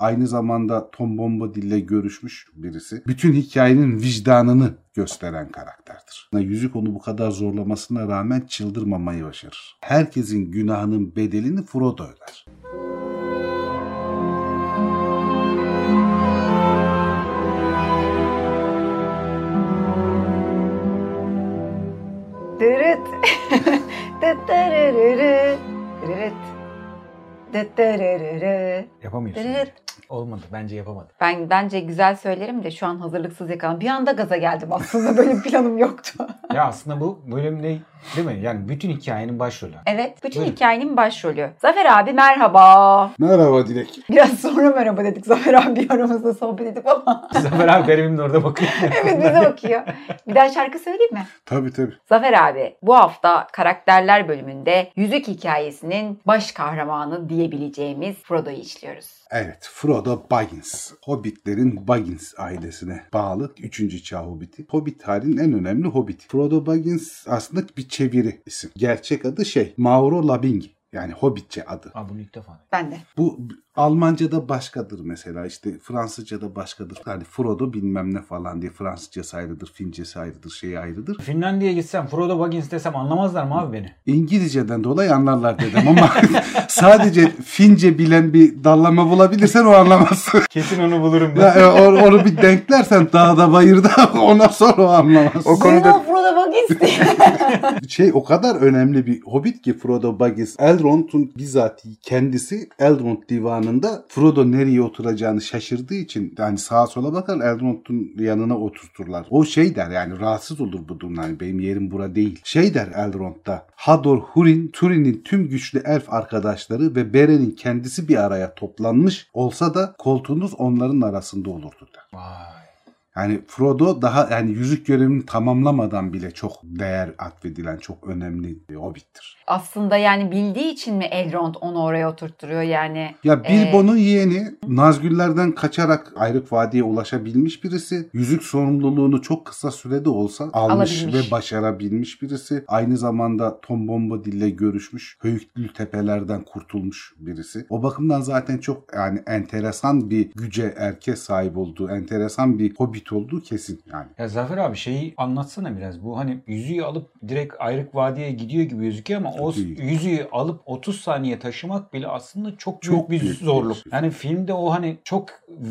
Aynı zamanda Tom Bombadil'le görüşmüş birisi. Bütün hikayenin vicdanını gösteren karakterdir. Yüzük onu bu kadar zorlamasına rağmen çıldırmamayı başarır. Herkesin günahının bedelini Frodo öder. Dırıt. Dırıt. Dıttırırırı. Yapamıyorsun. Olmadı. Bence yapamadı. Ben bence güzel söylerim de şu an hazırlıksız yakalandım. Bir anda gaza geldim aslında böyle bir planım yoktu. Ya aslında bu bölüm ne değil mi? Yani bütün hikayenin başrolü. evet bütün Buyurun. hikayenin başrolü. Zafer abi merhaba. Merhaba Dilek. Biraz sonra merhaba dedik Zafer abi aramızda sohbet edip ama. Zafer abi garibim de orada bakıyor. evet bize bakıyor. Bir daha şarkı söyleyeyim mi? Tabii tabii. Zafer abi bu hafta karakterler bölümünde Yüzük Hikayesi'nin baş kahramanı diyebileceğimiz Frodo'yu işliyoruz. Evet, Frodo Baggins. Hobbitlerin Baggins ailesine bağlı 3. çağ hobbiti. Hobbit halinin en önemli hobbiti. Frodo Baggins aslında bir çeviri isim. Gerçek adı şey, Mauro Labing. Yani Hobbitçe adı. Aa bunu ilk defa. Ben de. Bu Almanca'da başkadır mesela işte Fransızca'da başkadır. Yani Frodo bilmem ne falan diye Fransızcası ayrıdır, Fincesi ayrıdır, şeyi ayrıdır. Finlandiya'ya gitsem Frodo Baggins desem anlamazlar mı abi beni? İngilizceden dolayı anlarlar dedim ama sadece Fince bilen bir dallama bulabilirsen o anlamaz. Kesin onu bulurum ben. Ya, e, onu bir denklersen dağda bayırda ondan sonra o anlamaz. O konuda- Frodo Baggins diye. Şey o kadar önemli bir hobbit ki Frodo Baggins. Elrond'un bizatihi kendisi Elrond divanında Frodo nereye oturacağını şaşırdığı için yani sağa sola bakar Elrond'un yanına oturturlar. O şey der yani rahatsız olur bu durumdan. Yani benim yerim bura değil. Şey der Elrond'da. Hador, Hurin, Turin'in tüm güçlü elf arkadaşları ve Beren'in kendisi bir araya toplanmış olsa da koltuğunuz onların arasında olurdu der. Vay. Yani Frodo daha yani yüzük görevini tamamlamadan bile çok değer atfedilen çok önemli bir hobbittir. Aslında yani bildiği için mi Elrond onu oraya oturtturuyor yani? Ya Bilbo'nun yeğeni Nazgüllerden kaçarak Ayrık Vadi'ye ulaşabilmiş birisi. Yüzük sorumluluğunu çok kısa sürede olsa almış Alabilmiş. ve başarabilmiş birisi. Aynı zamanda Tom Bombadil'le görüşmüş. Höyüklü tepelerden kurtulmuş birisi. O bakımdan zaten çok yani enteresan bir güce erke sahip olduğu, enteresan bir hobbit olduğu kesin yani. Ya Zafer abi şeyi anlatsana biraz. Bu hani yüzüğü alıp direkt Ayrık Vadi'ye gidiyor gibi gözüküyor ama o Değil. yüzüğü alıp 30 saniye taşımak bile aslında çok, Çok büyük bir büyük bir zorluk. şey. Yani filmde o hani çok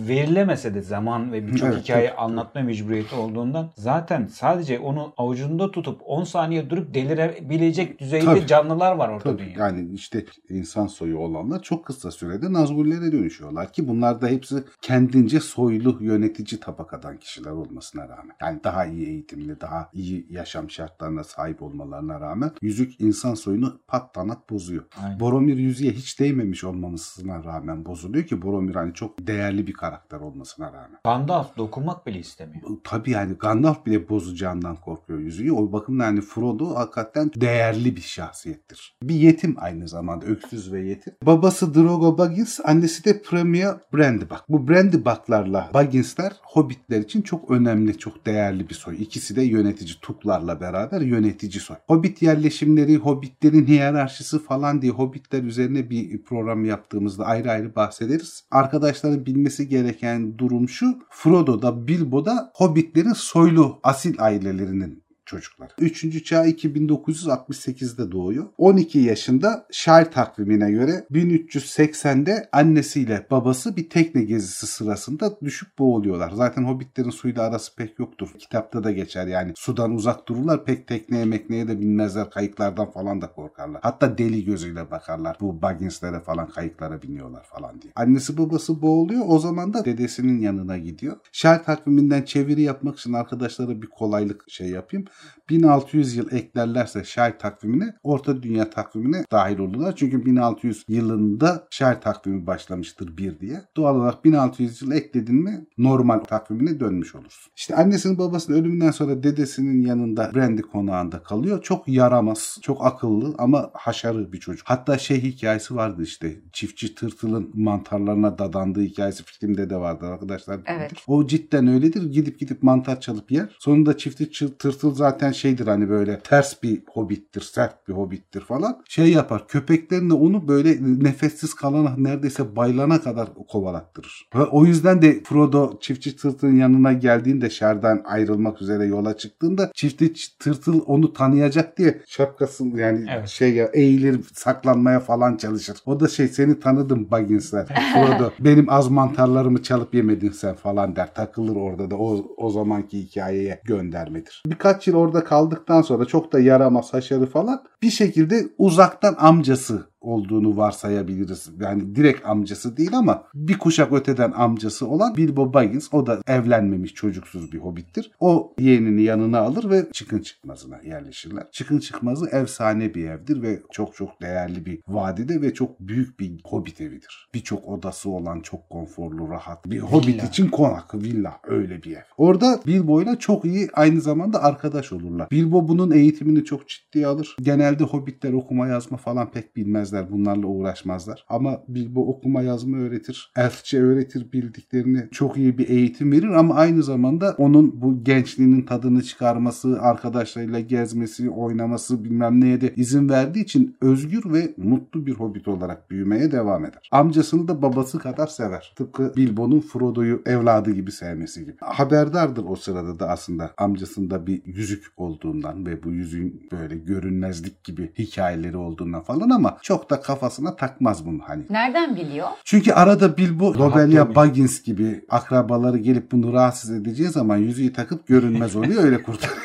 verilemese de zaman ve birçok Evet, hikaye çok- anlatma mecburiyeti olduğundan zaten sadece onu avucunda tutup 10 saniye durup delirebilecek düzeyde Tabii. canlılar var orada Tabii dünyada. yani işte insan soyu olanlar çok kısa sürede Nazgullere dönüşüyorlar ki bunlar da hepsi kendince soylu yönetici tabakadan kişiler olmasına rağmen. Yani daha iyi eğitimli, daha iyi yaşam şartlarına sahip olmalarına rağmen yüzük insan soyunu patlanak bozuyor. Aynen. Boromir yüzüğe hiç değmemiş olmamasına rağmen bozuluyor ki Boromir hani çok değerli bir karakter olmasına rağmen. Gandalf dokunmak bile istemiyor. Tabii yani Gandalf bile bozacağından korkuyor yüzüğü. O bakımdan yani Frodo hakikaten değerli bir şahsiyettir. Bir yetim aynı zamanda öksüz ve yetim. Babası Drogo Baggins, annesi de Premier Brandybuck. Bu Brandybuck'larla Baggins'ler Hobbitler için çok önemli, çok değerli bir soy. İkisi de yönetici Tuklarla beraber yönetici soy. Hobbit yerleşimleri, Hobbitlerin hiyerarşisi falan diye Hobbitler üzerine bir program yaptığımızda ayrı ayrı bahsederiz. Arkadaşların bilmesi gereken durum şu. Frodo da Bilbo da Hobbitlerin soylu asil ailelerinin çocuklar. Üçüncü çağ 2968'de doğuyor. 12 yaşında Shire takvimine göre 1380'de annesiyle babası bir tekne gezisi sırasında düşüp boğuluyorlar. Zaten hobbitlerin suyla arası pek yoktur. Kitapta da geçer yani. Sudan uzak dururlar. Pek tekneye mekneye de binmezler. Kayıklardan falan da korkarlar. Hatta deli gözüyle bakarlar. Bu Baggins'lere falan kayıklara biniyorlar falan diye. Annesi babası boğuluyor. O zaman da dedesinin yanına gidiyor. Shire takviminden çeviri yapmak için arkadaşlara bir kolaylık şey yapayım. 1600 yıl eklerlerse Şair takvimine Orta Dünya takvimine dahil olurlar. Çünkü 1600 yılında Şair takvimi başlamıştır bir diye. Doğal olarak 1600 yıl ekledin mi normal takvimine dönmüş olursun. İşte annesinin babasının ölümünden sonra dedesinin yanında Brandy konağında kalıyor. Çok yaramaz, çok akıllı ama haşarı bir çocuk. Hatta şey hikayesi vardı işte çiftçi tırtılın mantarlarına dadandığı hikayesi filmde de vardı arkadaşlar. Evet. O cidden öyledir. Gidip gidip mantar çalıp yer. Sonunda çiftçi tırtıl zaten şeydir hani böyle ters bir hobbittir, sert bir hobbittir falan. Şey yapar köpeklerin de onu böyle nefessiz kalana neredeyse baylana kadar kovalattırır. Ve o yüzden de Frodo çiftçi tırtılın yanına geldiğinde şerden ayrılmak üzere yola çıktığında çiftçi tırtıl onu tanıyacak diye şapkasını yani Evet. şey ya eğilir saklanmaya falan çalışır. O da şey seni tanıdım Baggins'ler. Frodo benim az mantarlarımı çalıp yemedin sen falan der. Takılır orada da o, o zamanki hikayeye göndermedir. Birkaç yıl orada kaldıktan sonra çok da yaramaz haşarı falan. Bir şekilde uzaktan amcası olduğunu varsayabiliriz. Yani direkt amcası değil ama bir kuşak öteden amcası olan Bilbo Baggins o da evlenmemiş çocuksuz bir hobbittir. O yeğenini yanına alır ve çıkın çıkmazına yerleşirler. Çıkın çıkmazı efsane bir evdir ve çok çok değerli bir vadide ve çok büyük bir hobbit evidir. Birçok odası olan çok konforlu rahat bir hobbit için konak villa öyle bir ev. Orada Bilbo ile çok iyi aynı zamanda arkadaş olurlar. Bilbo bunun eğitimini çok ciddiye alır. Genelde hobbitler okuma yazma falan pek bilmezler. Bunlarla uğraşmazlar. Ama Bilbo okuma yazma öğretir. Elfçe öğretir bildiklerini. Çok iyi bir eğitim verir ama aynı zamanda onun bu gençliğinin tadını çıkarması, arkadaşlarıyla gezmesi, oynaması bilmem neye de izin verdiği için özgür ve mutlu bir hobbit olarak büyümeye devam eder. Amcasını da babası kadar sever. Tıpkı Bilbo'nun Frodo'yu evladı gibi sevmesi gibi. Haberdardır o sırada da aslında amcasında bir yüzük olduğundan ve bu yüzüğün böyle görünmezlik gibi hikayeleri olduğundan falan ama çok da kafasına takmaz bunu hani. Nereden biliyor? Çünkü arada Bilbo Lobelia. Baggins gibi akrabaları gelip bunu rahatsız edeceği zaman yüzüğü takıp görünmez oluyor öyle kurtarıyor.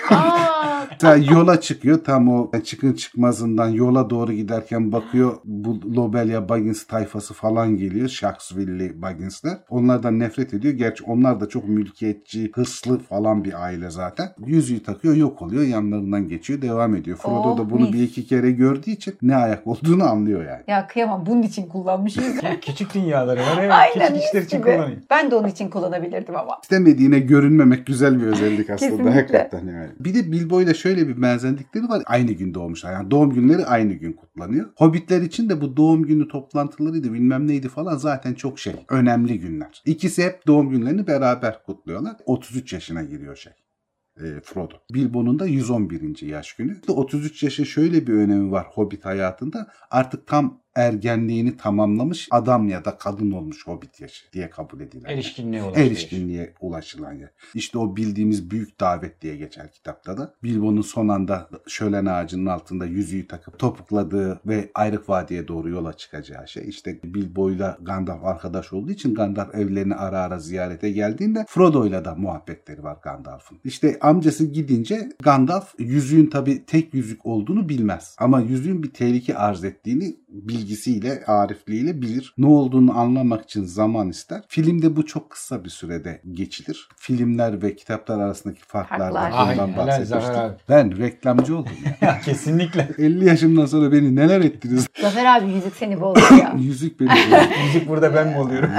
Mesela yola çıkıyor tam o çıkın çıkmazından yola doğru giderken bakıyor bu Lobelia Baggins tayfası falan geliyor. Sharksville'li Baggins'ler. Onlardan nefret ediyor. Gerçi onlar da çok mülkiyetçi, hırslı falan bir aile zaten. Yüzüğü takıyor yok oluyor yanlarından geçiyor devam ediyor. Frodo Oh, da bunu mis. bir iki kere gördüğü için ne ayak olduğunu anlıyor yani. ya kıyamam bunun için kullanmış yüzüğü. Ki- Küçük dünyaları var evet. Aynen Küçük işler için gibi. kullanıyor. Ben de onun için kullanabilirdim ama. İstemediğine görünmemek güzel bir özellik aslında. Kesinlikle. Hakikaten yani. Bir de Bilbo ile şöyle bir benzerlikleri var. Aynı gün doğmuşlar. Yani doğum günleri aynı gün kutlanıyor. Hobbitler için de bu doğum günü toplantılarıydı bilmem neydi falan zaten çok şey. Önemli günler. İkisi hep doğum günlerini beraber kutluyorlar. 33 yaşına giriyor şey. e, Frodo. Bilbo'nun da 111. yaş günü. 33 yaşın şöyle bir önemi var Hobbit hayatında. Artık tam ergenliğini tamamlamış adam ya da kadın olmuş Hobbit yaşı diye kabul edilen. Erişkinliğe ulaşıyor. Erişkinliğe ulaşılan yer. İşte o bildiğimiz büyük davet diye geçer kitapta da. Bilbo'nun son anda şölen ağacının altında yüzüğü takıp topukladığı ve Ayrık Vadi'ye doğru yola çıkacağı şey. İşte Bilbo'yla Gandalf arkadaş olduğu için Gandalf evlerini ara ara ziyarete geldiğinde Frodo'yla da muhabbetleri var Gandalf'ın. İşte amcası gidince Gandalf yüzüğün tabi tek yüzük olduğunu bilmez. Ama yüzüğün bir tehlike arz ettiğini bilgisiyle, arifliğiyle bilir. Ne olduğunu anlamak için zaman ister. Filmde bu çok kısa bir sürede geçilir. Filmler ve kitaplar arasındaki farklardan Farklar. bundan bahsetmiştim. Ben reklamcı oldum ya. Kesinlikle. 50 yaşımdan sonra beni neler ettiniz? Zafer abi yüzük seni bozdu ya. Yüzük beni Müzik burada ben mi oluyorum?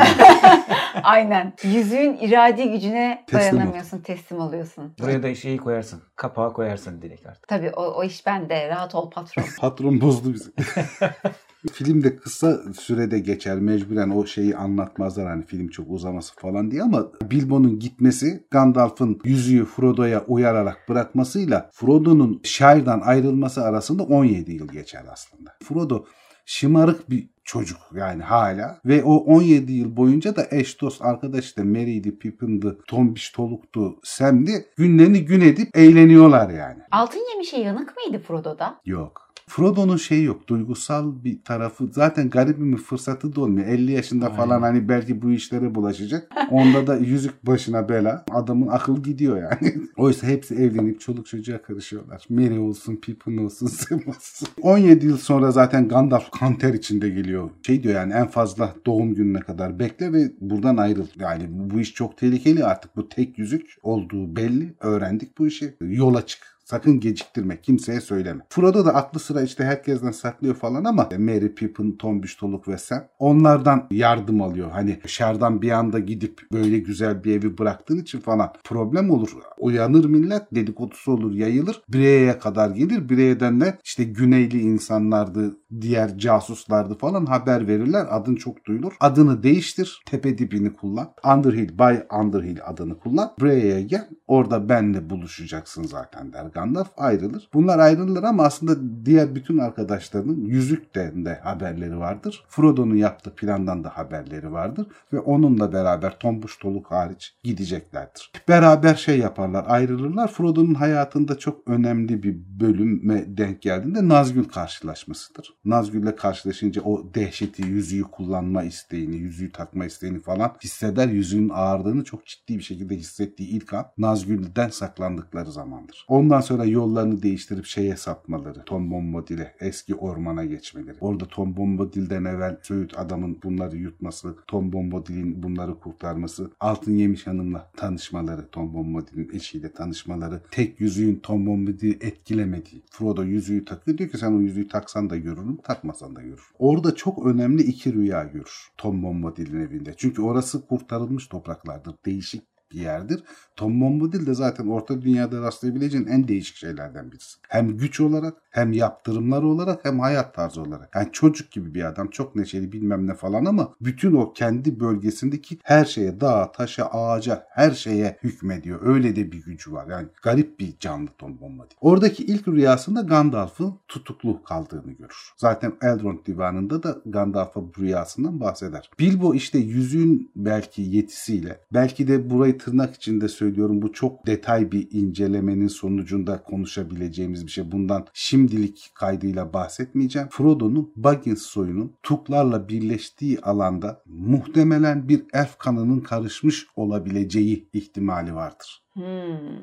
Aynen. Yüzüğün iradi gücüne Teslim ol. dayanamıyorsun, teslim oluyorsun. Buraya da şeyi koyarsın. Kapağı koyarsın direkt artık. Tabii o, o iş bende. Rahat ol patron. Patron bozdu bizi. Filmde kısa sürede geçer mecburen o şeyi anlatmazlar hani film çok uzaması falan diye ama Bilbo'nun gitmesi Gandalf'ın yüzüğü Frodo'ya uyararak bırakmasıyla Frodo'nun şairden ayrılması arasında 17 yıl geçer aslında. Frodo şımarık bir çocuk yani hala ve o 17 yıl boyunca da eş dost arkadaş işte Merry'di, Pippin'di, Tombiş Toluk'tu, Sam'di günlerini gün edip eğleniyorlar yani. Altın yemişe yanık mıydı Frodo'da? Yok. Frodo'nun şeyi yok. Duygusal bir tarafı. Zaten garibim bir fırsatı da olmuyor. 50 yaşında Aynen. falan hani belki bu işlere bulaşacak. Onda da yüzük başına bela. Adamın akıl gidiyor yani. Oysa hepsi evlenip çoluk çocuğa karışıyorlar. Merry olsun, Pippin olsun, Sam olsun. 17 yıl sonra zaten Gandalf kanter içinde geliyor. Şey diyor yani en fazla doğum gününe kadar bekle ve buradan ayrıl. Yani bu iş çok tehlikeli artık. Bu tek yüzük olduğu belli. Öğrendik bu işi. Yola çık. Sakın geciktirme. Kimseye söyleme. Frodo da aklı sıra işte herkesten saklıyor falan ama Merry, Pippin, Tombiş, Toluk ve Sam onlardan yardım alıyor. Hani dışarıdan bir anda gidip böyle güzel bir evi bıraktığın için falan problem olur. Uyanır millet dedikodusu olur yayılır. Bireye'ye kadar gelir. Bireye'den de işte güneyli insanlardı, diğer casuslardı falan haber verirler. Adın çok duyulur. Adını değiştir. Tepe dibini kullan. Underhill, Bay Underhill adını kullan. Bireye'ye gel. Orada benle buluşacaksın zaten der Gandalf ayrılır. Bunlar ayrılır ama aslında diğer bütün arkadaşlarının yüzükten de haberleri vardır. Frodo'nun yaptığı plandan da haberleri vardır ve onunla beraber Tombuş Toluk hariç gideceklerdir. Beraber şey yaparlar, ayrılırlar. Frodo'nun hayatında çok önemli bir bölüme denk geldiğinde Nazgül karşılaşmasıdır. Nazgül'le karşılaşınca o dehşeti, yüzüğü kullanma isteğini, yüzüğü takma isteğini falan hisseder. Yüzüğün ağırlığını çok ciddi bir şekilde hissettiği ilk an Nazgül'den saklandıkları zamandır. Ondan sonra yollarını değiştirip şeye sapmaları, Tom Bombadil'e, eski ormana geçmeleri. Orada Tom Bombadil'den evvel Söğüt adamın bunları yutması, Tom Bombadil'in bunları kurtarması, Altın Yemiş Hanım'la tanışmaları, Tom Bombadil'in eşiyle tanışmaları, tek yüzüğün Tom Bombadil'i etkilemediği. Frodo yüzüğü takıyor diyor ki sen o yüzüğü taksan da görürüm, takmasan da görürüm. Orada çok önemli iki rüya görür Tom Bombadil'in evinde. Çünkü orası kurtarılmış topraklardır. Değişik bir yerdir. Tom Bombadil de zaten Orta Dünya'da rastlayabileceğin en değişik şeylerden birisi. Hem güç olarak hem yaptırımlar olarak hem hayat tarzı olarak. Yani çocuk gibi bir adam çok neşeli bilmem ne falan ama bütün o kendi bölgesindeki her şeye dağa, taşa, ağaca her şeye hükmediyor. Öyle de bir gücü var. Yani garip bir canlı Tom Bombadil. Oradaki ilk rüyasında Gandalf'ın tutuklu kaldığını görür. Zaten Elrond divanında da Gandalf'a bu rüyasından bahseder. Bilbo işte yüzüğün belki yetisiyle belki de burayı tırnak içinde söylüyorum bu çok detay bir incelemenin sonucunda konuşabileceğimiz bir şey. Bundan şimdilik kaydıyla bahsetmeyeceğim. Frodo'nun Baggins soyunun Tuklarla birleştiği alanda muhtemelen bir elf kanının karışmış olabileceği ihtimali vardır. Hmm.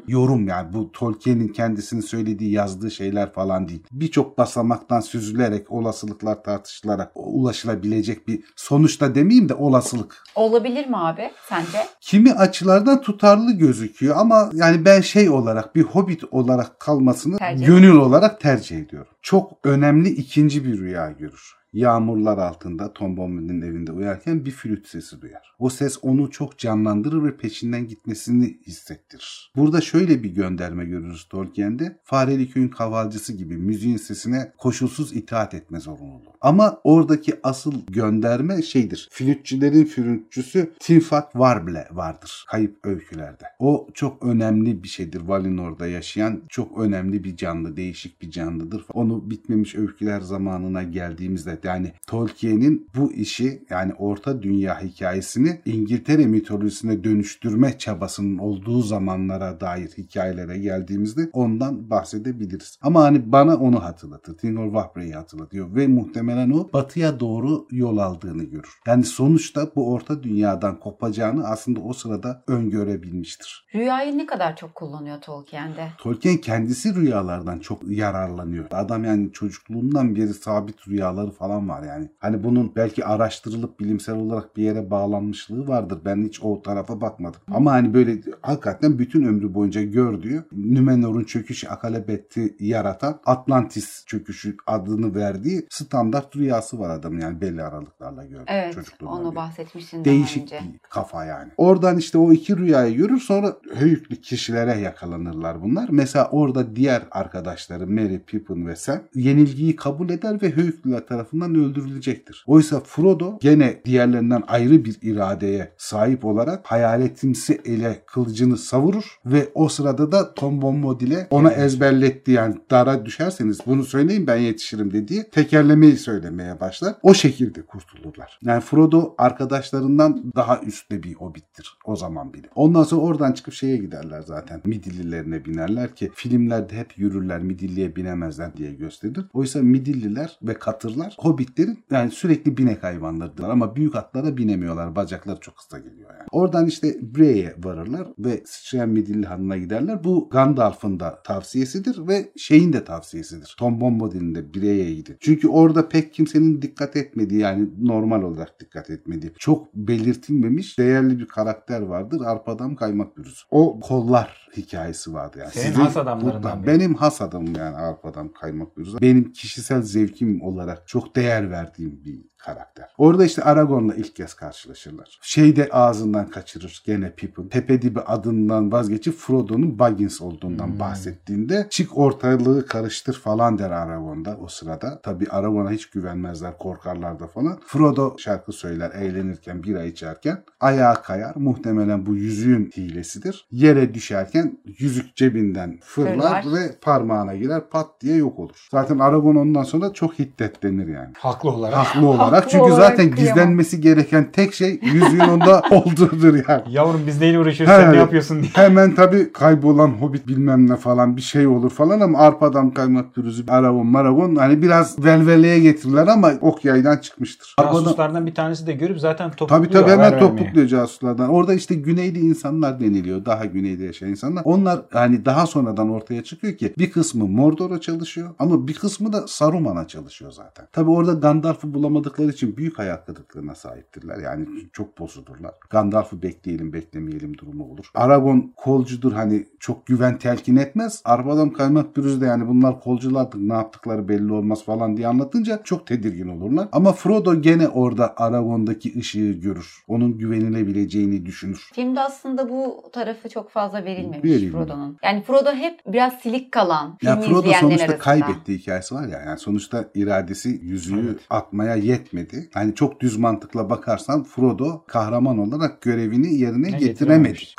Yorum yani bu Tolkien'in kendisinin söylediği yazdığı şeyler falan değil. Birçok basamaktan süzülerek olasılıklar tartışılarak ulaşılabilecek bir sonuçta demeyeyim de olasılık. Olabilir mi abi sence? Kimi açılardan tutarlı gözüküyor ama yani ben şey olarak bir hobbit olarak kalmasını Tercih gönül olarak tercih ediyorum. Çok önemli ikinci bir rüya görür. Yağmurlar altında Tom Bombadil'in evinde uyarken bir flüt sesi duyar. O ses onu çok canlandırır ve peşinden gitmesini hissettirir. Burada şöyle bir gönderme görürüz Tolkien'de. Fareli köyün kavalcısı gibi müziğin sesine koşulsuz itaat etme zorunluluğu. Ama oradaki asıl gönderme şeydir. Flütçülerin flütçüsü Tinfat Warble vardır kayıp öykülerde. O çok önemli bir şeydir. Valinor'da yaşayan çok önemli bir canlı, değişik bir canlıdır. Onu bitmemiş öyküler zamanına geldiğimizde yani Tolkien'in bu işi yani Orta Dünya hikayesini İngiltere mitolojisine dönüştürme çabasının olduğu zamanlara dair hikayelere geldiğimizde ondan bahsedebiliriz. Ama hani bana onu hatırlatır. Tingol Wahbre'yi hatırlatıyor ve muhtemelen o batıya doğru yol aldığını görür. Yani sonuçta bu Orta Dünya'dan kopacağını aslında o sırada öngörebilmiştir. Rüyayı ne kadar çok kullanıyor Tolkien'de? Tolkien kendisi rüyalardan çok yararlanıyor. Adam yani çocukluğundan beri sabit rüyaları falan var yani. Hani bunun belki araştırılıp bilimsel olarak bir yere bağlanmışlığı vardır. Ben hiç o tarafa bakmadım. Ama hani böyle hakikaten bütün ömrü boyunca gördüğü Nümenor'un çöküşü Akalebet'i yaratan Atlantis çöküşü adını verdiği standart rüyası var adamın yani belli aralıklarla gördüğü Evet onu beri. bahsetmiştin daha Değişik önce. bir kafa yani. Oradan işte o iki rüyayı görür sonra höyüklü kişilere yakalanırlar bunlar. Mesela orada diğer arkadaşları Merry, Pippin ve Sam yenilgiyi kabul eder ve höyüklüler tarafından öldürülecektir. Oysa Frodo gene diğerlerinden ayrı bir iradeye sahip olarak hayaletimsi ele kılıcını savurur ve o sırada da Tom Bombadil'e ona ezberletti yani dara düşerseniz bunu söyleyin ben yetişirim dediği tekerlemeyi söylemeye başlar. O şekilde kurtulurlar. Yani Frodo arkadaşlarından daha üstte bir hobbittir o zaman bile. Ondan sonra oradan çıkıp şeye giderler zaten. Midillilerine binerler ki filmlerde hep yürürler Midilliye binemezler diye gösterilir. Oysa Midilliler ve katırlar hobbitlerin yani sürekli binek hayvanlarıdır ama büyük atlara binemiyorlar. Bacakları çok kısa geliyor yani. Oradan işte Brey'e varırlar ve sıçrayan Midilli hanına giderler. Bu Gandalf'ın da tavsiyesidir ve şeyin de tavsiyesidir. Tom Bombadil'in de Brey'e gidin. Çünkü orada pek kimsenin dikkat etmediği yani normal olarak dikkat etmediği çok belirtilmemiş değerli bir karakter vardır. Arpadan kaymak bürüz. O kollar hikayesi vardı yani. Senin Sizin has adamlarından buradan-. Benim has adamım yani arpadan kaymak bürüz. Benim kişisel zevkim olarak çok değer verdiğim bir karakter. Orada işte Aragorn'la ilk kez karşılaşırlar. Şey de ağzından kaçırır gene Pippin. Tepedibi adından vazgeçip Frodo'nun Baggins olduğundan Hmm. bahsettiğinde çık ortalığı karıştır falan der Aragorn'da o sırada. Tabi Aragorn'a hiç güvenmezler korkarlar da falan. Frodo şarkı söyler eğlenirken bira içerken ayağa kayar. Muhtemelen bu yüzüğün hilesidir. Yere düşerken yüzük cebinden fırlar, Fırlar. ve parmağına girer pat diye yok olur. Zaten Aragon ondan sonra çok hiddetlenir yani. Haklı olarak. Haklı olarak. Haklı Çünkü olarak zaten kıyamam. gizlenmesi gereken tek şey yüzüğün onda olduğudur yani. Yavrum biz neyle uğraşıyoruz sen ne yapıyorsun diye. Hemen tabii kaybolan hobbit bilmem ne falan bir şey olur falan ama arpadan kaymak pürüzü, aragon maragon hani biraz velveleye getirirler ama ok yaydan çıkmıştır. Arpadan, Casuslardan bir tanesi de görüp zaten topukluyor. Tabii tabii hemen topukluyor casuslardan. Orada işte güneyli insanlar deniliyor. Daha güneyde yaşayan insanlar. Onlar hani daha sonradan ortaya çıkıyor ki bir kısmı Mordor'a çalışıyor ama bir kısmı da Saruman'a çalışıyor zaten. Tabii orada Gandalf'ı bulamadıkları için büyük hayal kırıklığına sahiptirler. Yani çok bozulurlar. Gandalf'ı bekleyelim beklemeyelim durumu olur. Aragon kolcudur hani çok güven telkin etmez. Arbadan kaymak pürüzü de yani bunlar kolculardır ne yaptıkları belli olmaz falan diye anlatınca çok tedirgin olurlar. Ama Frodo gene orada Aragon'daki ışığı görür. Onun güvenilebileceğini düşünür. Filmde aslında bu tarafı çok fazla verilmemiş Verilmiyor. Frodo'nun. Yani Frodo hep biraz silik kalan Ya Frodo sonuçta arasında. kaybettiği hikayesi var ya. Yani sonuçta iradesi yüzüğü Evet. atmaya yetmedi. Hani çok düz mantıkla bakarsan Frodo kahraman olarak görevini yerine Ne getiremedi. getirememiş.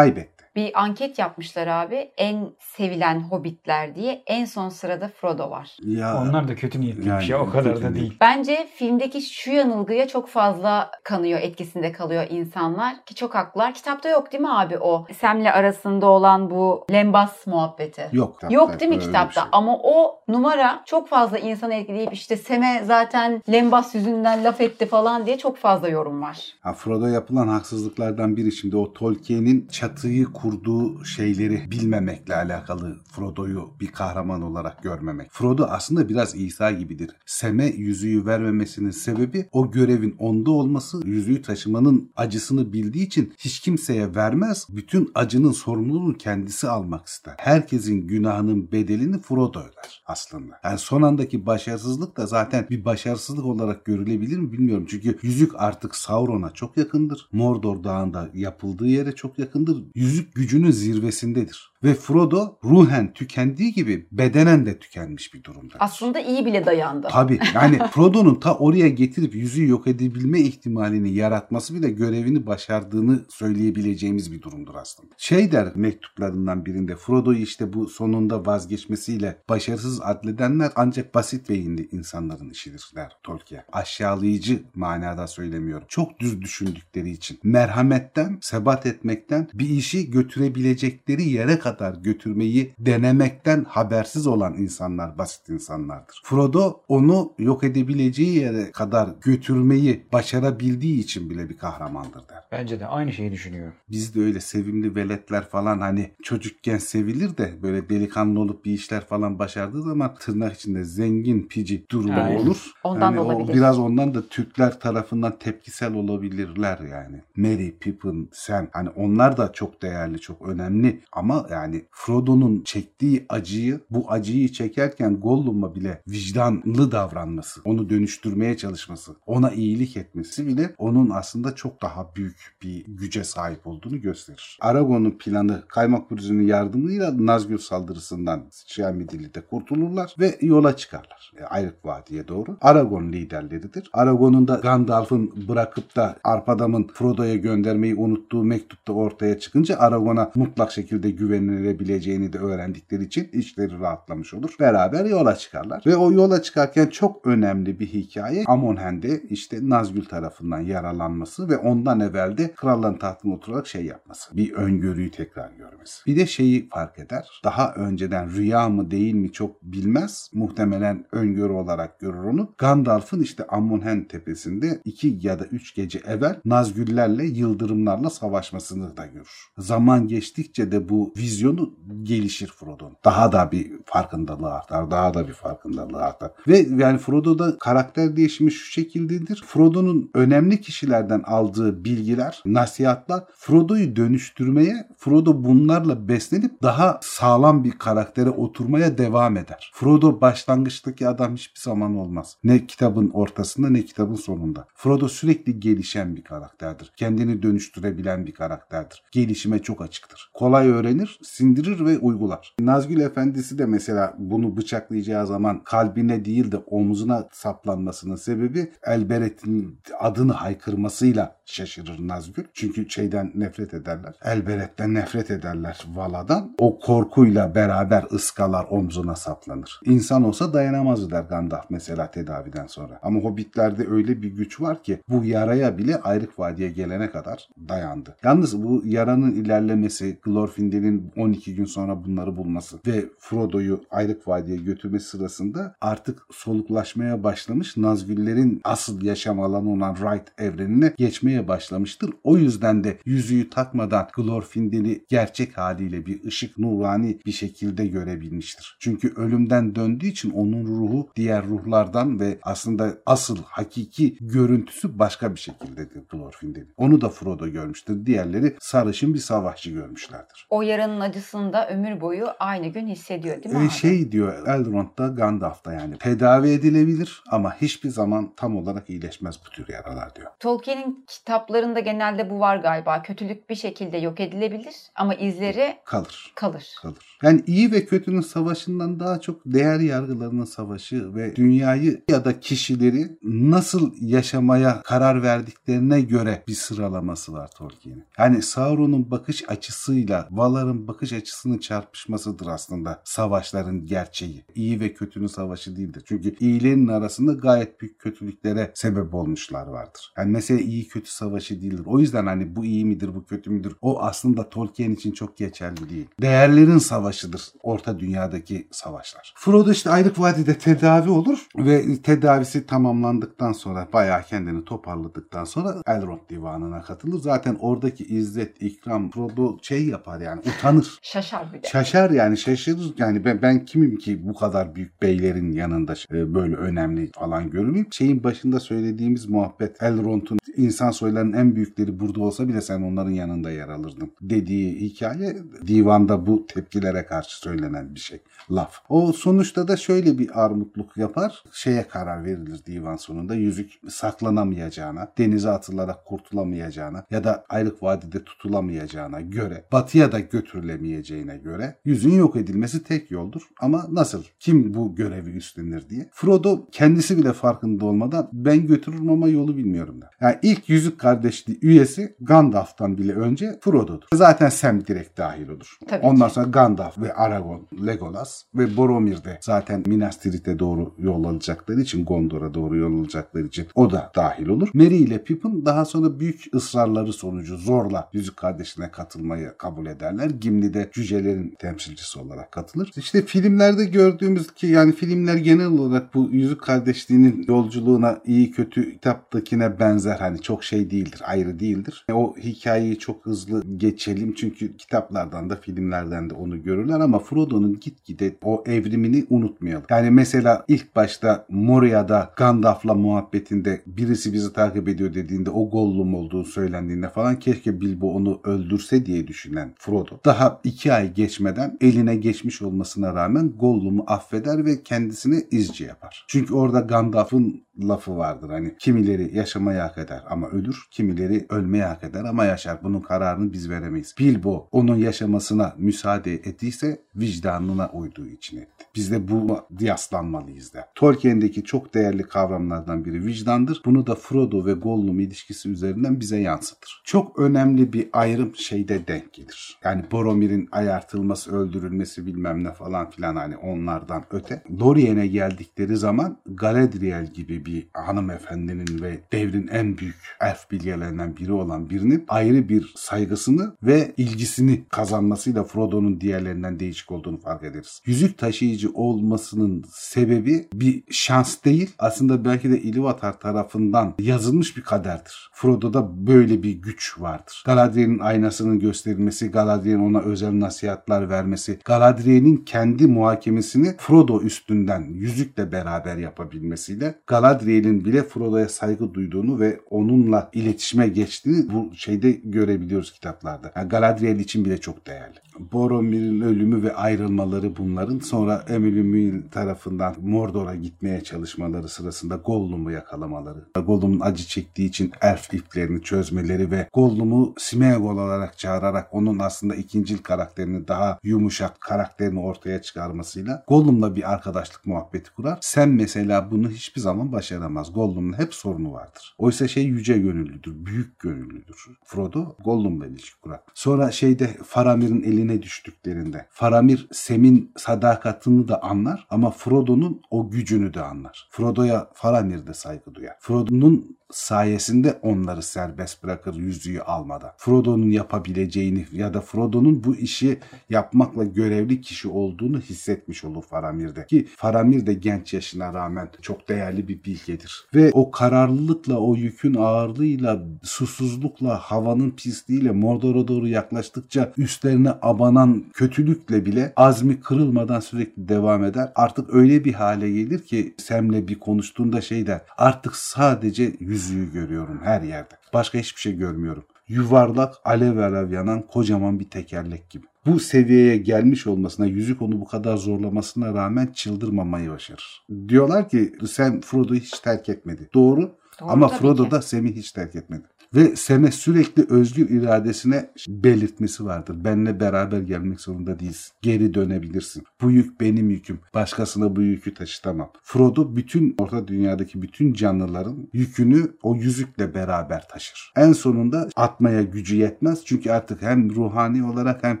Bir anket yapmışlar abi. En sevilen hobbitler diye. En son sırada Frodo var. Ya Onlar da kötü niyetli Yani bir şey o kadar da değil. Bence filmdeki şu yanılgıya çok fazla kanıyor, etkisinde kalıyor insanlar. Ki çok haklılar. Kitapta yok değil mi abi o? Sam'le arasında olan bu lembas muhabbeti. yok. Yok değil mi kitapta? şey. Ama o numara çok fazla insanı etkileyip işte Sem'e zaten lembas yüzünden laf etti falan diye çok fazla yorum var. Ha, Frodo yapılan haksızlıklardan biri şimdi o Tolkien'in çatıyı kurduğu şeyleri bilmemekle alakalı Frodo'yu bir kahraman olarak görmemek. Frodo aslında biraz İsa gibidir. Sem'e yüzüğü vermemesinin sebebi o görevin onda olması yüzüğü taşımanın acısını bildiği için hiç kimseye vermez. Bütün acının sorumluluğunu kendisi almak ister. Herkesin günahının bedelini Frodo öder aslında. Yani son andaki başarısızlık da zaten bir başarısızlık olarak görülebilir mi bilmiyorum. Çünkü yüzük artık Sauron'a çok yakındır. Mordor Dağı'nda yapıldığı yere çok yakındır. Yüzük gücünün zirvesindedir. Ve Frodo ruhen tükendiği gibi bedenen de tükenmiş bir durumda. Aslında iyi bile dayandı. Tabii yani Frodo'nun ta oraya getirip yüzüğü yok edebilme ihtimalini yaratması bile görevini başardığını söyleyebileceğimiz bir durumdur aslında. Şey der mektuplarından birinde Frodo'yu işte bu sonunda vazgeçmesiyle başarısız adledenler ancak basit beyinli insanların işidir der Tolkien. Aşağılayıcı manada söylemiyorum. Çok düz düşündükleri için. Merhametten, sebat etmekten bir işi götürebilecekleri yere kadar götürmeyi denemekten habersiz olan insanlar basit insanlardır. Frodo onu yok edebileceği yere kadar götürmeyi başarabildiği için bile bir kahramandır der. Bence de aynı şeyi düşünüyorum. Bizde öyle sevimli veletler falan hani çocukken sevilir de böyle delikanlı olup bir işler falan başardığı zaman tırnak içinde zengin pici durumu Aynen. olur. Ondan da o olabilir. biraz ondan da Türkler tarafından tepkisel olabilirler yani. Merry, Pippin, Sam hani onlar da çok değerli, çok önemli ama yani Frodo'nun çektiği acıyı bu acıyı çekerken Gollum'a bile vicdanlı davranması, onu dönüştürmeye çalışması, ona iyilik etmesi bile onun aslında çok daha büyük bir güce sahip olduğunu gösterir. Aragon'un planı Kaymak Pürüzü'nün yardımıyla Nazgûl saldırısından Şiamidili'de kurtulurlar ve yola çıkarlar. E, Ayrık Vadi'ye doğru. Aragon liderleridir. Aragon'un da Gandalf'ın bırakıp da Arpadam'ın Frodo'ya göndermeyi unuttuğu mektupta ortaya çıkınca Aragon'a mutlak şekilde güvenilebileceğini de öğrendikleri için içleri rahatlamış olur. Beraber yola çıkarlar. Ve o yola çıkarken çok önemli bir hikaye Amonhen'de işte Nazgûl tarafından yaralanması ve ondan evvel de krallığın tahtına oturarak şey yapması. Bir öngörüyü tekrar görmesi. Bir de şeyi fark eder. Daha önceden rüya mı değil mi çok bilmez. Muhtemelen öngörü olarak görür onu. Gandalf'ın işte Amonhen tepesinde iki ya da üç gece evvel Nazgüllerle yıldırımlarla savaşmasını da görür. Zaman geçtikçe de bu vizyonu gelişir Frodo'nun. Daha da bir farkındalığı artar. Daha da bir farkındalığı artar. Ve yani Frodo'da karakter değişimi şu şekildedir. Frodo'nun önemli kişilerden aldığı bilgiler, nasihatler Frodo'yu dönüştürmeye, Frodo bunlarla beslenip daha sağlam bir karaktere oturmaya devam eder. Frodo başlangıçtaki adam hiçbir zaman olmaz. Ne kitabın ortasında ne kitabın sonunda. Frodo sürekli gelişen bir karakterdir. Kendini dönüştürebilen bir karakterdir. Gelişime çok açıktır. Kolay öğrenir, sindirir ve uygular. Nazgül Efendisi de mesela bunu bıçaklayacağı zaman kalbine değil de omzuna saplanmasının sebebi Elbereth'in adını haykırmasıyla şaşırır Nazgül. Çünkü şeyden nefret ederler. Elberet'ten nefret ederler Vala'dan. O korkuyla beraber ıskalar omzuna saplanır. İnsan olsa dayanamaz der Gandalf mesela tedaviden sonra. Ama Hobbitlerde öyle bir güç var ki bu yaraya bile Ayrık Vadi'ye gelene kadar dayandı. Yalnız bu yaranın ilerlemesi, Glorfindel'in 12 gün sonra bunları bulması ve Frodo'yu Ayrık Vadi'ye götürmesi sırasında artık soluklaşmaya başlamış Nazgüllerin asıl yaşam alanı olan Wright evrenine geçmeye başlamıştır. O yüzden de yüzüğü takmadan Glorfindel'i gerçek haliyle bir ışık nurani bir şekilde görebilmiştir. Çünkü ölümden döndüğü için onun ruhu diğer ruhlardan ve aslında asıl hakiki görüntüsü başka bir şekildedir Glorfindel'in. Onu da Frodo görmüştür. Diğerleri sarışın bir savaşçı görmüşlerdir. O yaranın acısını da ömür boyu aynı gün hissediyor değil mi Ee, abi? şey diyor Elrond'da Gandalf'da yani tedavi edilebilir ama hiçbir zaman tam olarak iyileşmez bu tür yaralar diyor. Tolkien'in kitaplarında genelde bu var galiba. Kötülük bir şekilde yok edilebilir ama izleri Kalır. kalır. kalır. Yani iyi ve kötünün savaşından daha çok değer yargılarının savaşı ve dünyayı ya da kişileri nasıl yaşamaya karar verdiklerine göre bir sıralaması var Tolkien'in. Yani Sauron'un bakış açısıyla Valar'ın bakış açısının çarpışmasıdır aslında savaşların gerçeği. İyi ve kötünün savaşı değildir. Çünkü iyilerin arasında gayet büyük kötülüklere sebep olmuşlar vardır. Yani mesela iyi kötü savaşı değildir. O yüzden hani bu iyi midir bu kötü müdür o aslında Tolkien için çok geçerli değil. Değerlerin savaşıdır orta dünyadaki savaşlar. Frodo işte Ayrık Vadi'de tedavi olur ve tedavisi tamamlandıktan sonra bayağı kendini toparladıktan sonra Elrond divanına katılır. Zaten oradaki izzet, ikram Frodo şey yapar yani utanır. Şaşar bir de. Şaşar yani şaşırır yani ben, ben kimim ki bu kadar büyük beylerin yanında e, böyle önemli falan görüneyim. Şeyin başında söylediğimiz muhabbet Elrond'un insan soylarının en büyükleri burada olsa bile sen onların yanında yer alırdın dediği hikaye divanda bu tepkilere karşı söylenen bir şey laf. O sonuçta da şöyle bir armutluk yapar. Şeye karar verilir divan sonunda. Yüzük saklanamayacağına, denize atılarak kurtulamayacağına ya da ayrık vadide tutulamayacağına göre, batıya da götürülemeyeceğine göre yüzüğün yok edilmesi tek yoldur. Ama nasıl? Kim bu görevi üstlenir diye. Frodo kendisi bile farkında olmadan ben götürürüm ama yolu bilmiyorum der. Yani ilk yüzük kardeşliği üyesi Gandalf'tan bile önce Frodo'dur. Zaten Sam direkt dahil olur. Tabii Ondan ki. sonra Gandalf ve Aragorn, Legolas ve Boromir de zaten Minas Tirith'e doğru yol alacakları için Gondor'a doğru yol alacakları için o da dahil olur. Merry ile Pippin daha sonra büyük ısrarları sonucu zorla Yüzük Kardeşliğine katılmayı kabul ederler. Gimli de cücelerin temsilcisi olarak katılır. İşte filmlerde gördüğümüz ki yani filmler genel olarak bu Yüzük Kardeşliğinin yolculuğuna iyi kötü kitaptakine benzer hani çok şey değildir, ayrı değildir. E, O hikayeyi çok hızlı geçelim çünkü kitaplardan da filmlerden de onu görürler ama Frodo'nun gitgide o evrimini unutmayalım. Yani mesela ilk başta Moria'da Gandalf'la muhabbetinde birisi bizi takip ediyor dediğinde o Gollum olduğu söylendiğinde falan keşke Bilbo onu öldürse diye düşünen Frodo. Daha iki ay geçmeden eline geçmiş olmasına rağmen Gollum'u affeder ve kendisine izci yapar. Çünkü orada Gandalf'ın lafı vardır hani kimileri yaşamayı hak eder ama ölür, kimileri ölmeyi hak eder ama yaşar. Bunun kararını biz veremeyiz. Bilbo onun yaşamasına müsaade ettiyse vicdanına uyduğu için etti. Biz de bu diyaslanmalıyız da. Tolkien'deki çok değerli kavramlardan biri vicdandır. Bunu da Frodo ve Gollum ilişkisi üzerinden bize yansıtır. Çok önemli bir ayrım şeyde denk gelir. Yani Boromir'in ayartılması, öldürülmesi bilmem ne falan filan hani onlardan öte. Lorien'e geldikleri zaman Galadriel gibi bir hanımefendinin ve devrin en büyük elf bilgelerinden biri olan birinin ayrı bir saygısını ve ilgisini kazanmasıyla Frodo'nun diğerlerinden değişik olduğunu fark ederiz. Yüzük taşıyıcı olmasının sebebi bir şans değil. Aslında belki de Ilúvatar tarafından yazılmış bir kaderdir. Frodo'da böyle bir güç vardır. Galadriel'in aynasının gösterilmesi, Galadriel'in ona özel nasihatler vermesi, Galadriel'in kendi muhakemesini Frodo üstünden yüzükle beraber yapabilmesiyle Galadriel'in bile Frodo'ya saygı duyduğunu ve onunla iletişime geçtiğini bu şeyde görebiliyoruz kitaplarda. Yani Galadriel için bile çok değerli. Boromir'in ölümü ve ayrılmaları bunların. Sonra Emilymil tarafından Mordor'a gitmeye çalışmaları sırasında Gollum'u yakalamaları. Gollum'un acı çektiği için elf iplerini çözmeleri ve Gollum'u Smeagol olarak çağırarak onun aslında ikincil karakterini daha yumuşak karakterini ortaya çıkarmasıyla Gollum'la bir arkadaşlık muhabbeti kurar. Sen mesela bunu hiçbir zaman başaramaz. Gollum'un hep sorunu vardır. Oysa şey yüce gönüllüdür, büyük gönüllüdür. Frodo Gollum'la ilişki kurar. Sonra şeyde Faramir'in eline düştüklerinde Faramir Sem'in sadakatini de anlar ama Frodo'nun o gücünü de anlar. Frodo'ya Faramir de saygı duyar. Frodo'nun sayesinde onları serbest bırakır yüzüğü almadan. Frodo'nun yapabileceğini ya da Frodo'nun bu işi yapmakla görevli kişi olduğunu hissetmiş olur Faramir'de. Ki Faramir de genç yaşına rağmen çok değerli bir bilgedir. Ve o kararlılıkla, o yükün ağırlığıyla, susuzlukla, havanın pisliğiyle Mordor'a doğru yaklaştıkça üstlerine abanan kötülükle bile azmi kırılmadan sürekli devam eder. Artık öyle bir hale gelir ki Sem'le bir konuştuğunda şey der. Artık sadece yüzüğü görüyorum her yerde. Başka hiçbir şey görmüyorum. Yuvarlak, alev alev yanan kocaman bir tekerlek gibi. Bu seviyeye gelmiş olmasına, yüzük onu bu kadar zorlamasına rağmen çıldırmamayı başarır. Diyorlar ki Sam Frodo'yu hiç terk etmedi. Doğru, Doğru ama Frodo ki. da Sam'i hiç terk etmedi. Ve Sam'e sürekli özgür iradesine belirtmesi vardır. Benle beraber gelmek zorunda değilsin. Geri dönebilirsin. Bu yük benim yüküm. Başkasına bu yükü taşıtamam. Frodo bütün orta dünyadaki bütün canlıların yükünü o yüzükle beraber taşır. En sonunda atmaya gücü yetmez. Çünkü artık hem ruhani olarak hem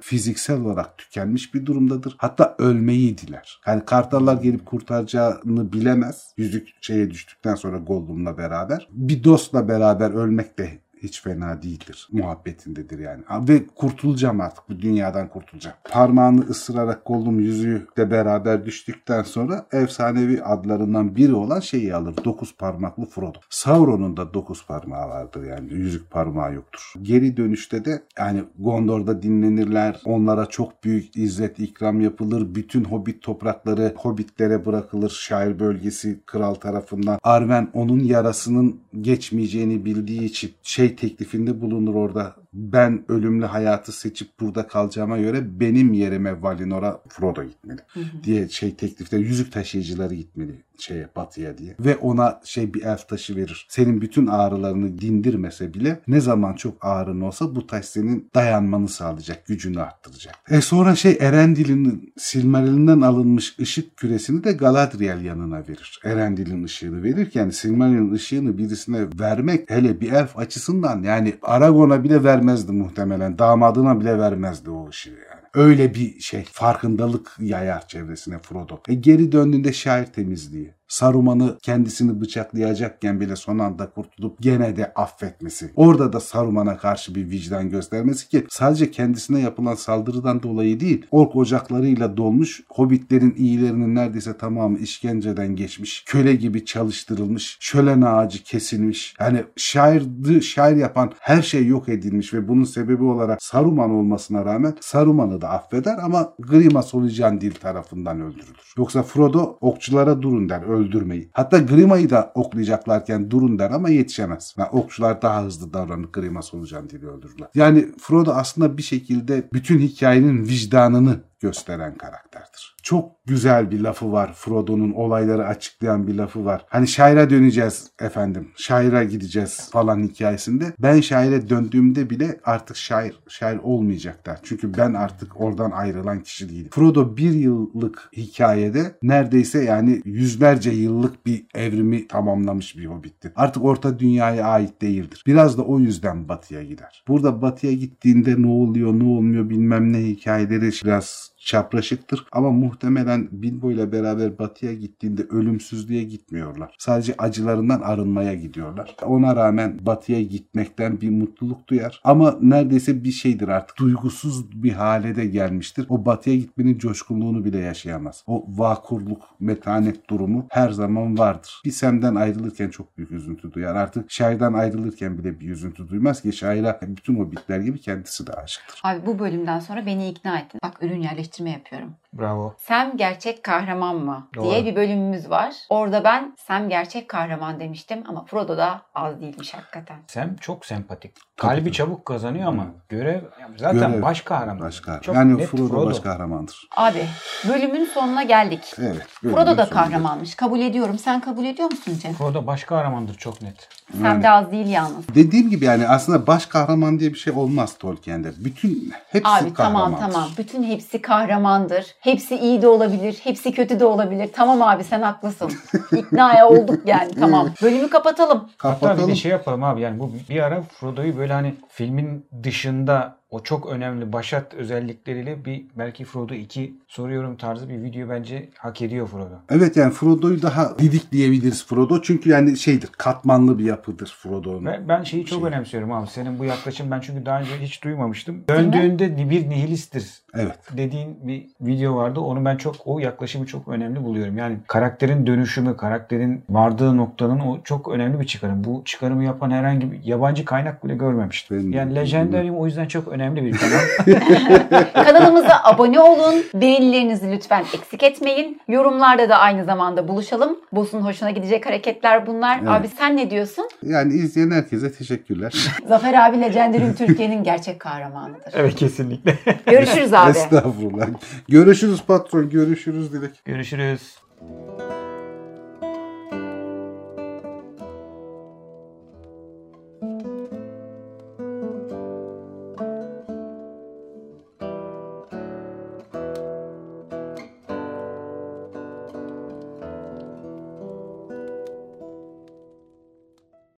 fiziksel olarak tükenmiş bir durumdadır. Hatta ölmeyi diler. Yani kartallar gelip kurtaracağını bilemez. Yüzük şeye düştükten sonra Gollum'la beraber. Bir dostla beraber ölmek de hiç fena değildir. Muhabbetindedir yani. Ve kurtulacağım artık. Bu dünyadan kurtulacağım. Parmağını ısırarak Gollum yüzüğü de beraber düştükten sonra efsanevi adlarından biri olan şeyi alır. Dokuz parmaklı Frodo. Sauron'un da dokuz parmağı vardır yani. Yüzük parmağı yoktur. Geri dönüşte de yani Gondor'da dinlenirler. Onlara çok büyük izzet ikram yapılır. Bütün hobbit toprakları hobbitlere bırakılır. Şair bölgesi kral tarafından. Arwen onun yarasının geçmeyeceğini bildiği için şey teklifinde bulunur orada. Ben ölümlü hayatı seçip burada kalacağıma göre benim yerime Valinor'a Frodo gitmeli diye şey teklifte yüzük taşıyıcıları gitmeli şeye batıya diye. Ve ona şey bir elf taşı verir. Senin bütün ağrılarını dindirmese bile ne zaman çok ağrın olsa bu taş senin dayanmanı sağlayacak, gücünü arttıracak. E sonra şey Erendil'in Silmarill'inden alınmış ışık küresini de Galadriel yanına verir. Erendil'in ışığını verirken Silmarill'in ışığını birisine vermek hele bir elf açısından yani Aragon'a bile vermezdi muhtemelen. Damadına bile vermezdi o ışığı yani. Öyle bir şey farkındalık yayar çevresine Frodo. E geri döndüğünde şair temizliği. Saruman'ı kendisini bıçaklayacakken bile son anda kurtulup gene de affetmesi. Orada da Saruman'a karşı bir vicdan göstermesi ki sadece kendisine yapılan saldırıdan dolayı değil. Ork ocaklarıyla dolmuş, hobbitlerin iyilerinin neredeyse tamamı işkenceden geçmiş, köle gibi çalıştırılmış, şölen ağacı kesilmiş. Yani şairdi, şair yapan her şey yok edilmiş ve bunun sebebi olarak Saruman olmasına rağmen Saruman'ı da affeder ama Grima Solucan tarafından öldürülür. Yoksa Frodo okçulara durun der öldürmeyi. Hatta Grima'yı da oklayacaklarken durun der ama yetişemez. Yani okçular daha hızlı davranıp Grima Solucan diye öldürürler. Yani Frodo aslında bir şekilde bütün hikayenin vicdanını gösteren karakterdir. Çok güzel bir lafı var. Frodo'nun olayları açıklayan bir lafı var. Hani şaira döneceğiz efendim. Şaira gideceğiz falan hikayesinde. Ben şaire döndüğümde bile artık şair, şair olmayacaklar. Çünkü ben artık oradan ayrılan kişi değilim. Frodo bir yıllık hikayede neredeyse yani yüzlerce yıllık bir evrimi tamamlamış bir hobbittir. Artık orta dünyaya ait değildir. Biraz da o yüzden batıya gider. Burada batıya gittiğinde ne oluyor ne olmuyor bilmem ne hikayeleri biraz çapraşıktır. Ama muhtemelen Bilbo ile beraber batıya gittiğinde ölümsüzlüğe gitmiyorlar. Sadece acılarından arınmaya gidiyorlar. Ona rağmen batıya gitmekten bir mutluluk duyar. Ama neredeyse bir şeydir artık. Duygusuz bir hale de gelmiştir. O batıya gitmenin coşkunluğunu bile yaşayamaz. O vakurluk, metanet durumu her zaman vardır. Bir Sem'den ayrılırken çok büyük üzüntü duyar. Artık şairden ayrılırken bile bir üzüntü duymaz ki şaire bütün o bitler gibi kendisi de aşıktır. Abi bu bölümden sonra beni ikna ettin. Bak ürün yerleştirme yapıyorum. Bravo. Sam gerçek kahraman mı Doğru. diye bir bölümümüz var. Orada ben Sam gerçek kahraman demiştim ama Frodo da az değilmiş hakikaten. Sam çok sempatik. Tabii, Kalbi tabii. çabuk kazanıyor ama görev zaten Görev. baş kahraman. Başka. Çok yani net Frodo, Frodo. baş kahramandır. Abi bölümün sonuna geldik. Evet. Frodo da sonunda. kahramanmış. Kabul ediyorum. Sen kabul ediyor musun Cem? Frodo baş kahramandır çok net. Sam de az değil yalnız. Dediğim gibi yani aslında baş kahraman diye bir şey olmaz Tolkien'de. Bütün hepsi Abi tamam kahramandır. tamam. Bütün hepsi kahramandır. Hepsi iyi de olabilir. Hepsi kötü de olabilir. Tamam abi sen haklısın. İknaya olduk yani tamam. Bölümü kapatalım. Hatta bir Kapatalım. de şey yapalım abi yani bu bir ara Frodo'yu böyle hani filmin dışında o çok önemli başat özellikleriyle bir belki Frodo 2 soruyorum tarzı bir video bence hak ediyor Frodo. Evet yani Frodo'yu daha didik diyebiliriz Frodo. Çünkü yani şeydir katmanlı bir yapıdır Frodo'nun. Ve ben şeyi çok Şey. önemsiyorum abi. Senin bu yaklaşım ben çünkü daha önce hiç duymamıştım. Döndüğünde bir nihilisttir Evet. dediğin bir video vardı. Onu ben çok o yaklaşımı çok önemli buluyorum. Yani karakterin dönüşümü, karakterin vardığı noktanın o çok önemli bir çıkarım. Bu çıkarımı yapan herhangi bir yabancı kaynak bile görmemiştim. Benim- yani Legendarium o yüzden çok önemli bir kanal. Kanalımıza abone olun. Beğenilerinizi lütfen eksik etmeyin. Yorumlarda da aynı zamanda buluşalım. Boss'un hoşuna gidecek hareketler bunlar. Evet. Abi sen ne diyorsun? Yani izleyen herkese teşekkürler. Zafer abi Legendarium Türkiye'nin gerçek kahramanıdır. evet kesinlikle. Görüşürüz abi. Estağfurullah. Görüşürüz patron. Görüşürüz Dilek. Görüşürüz.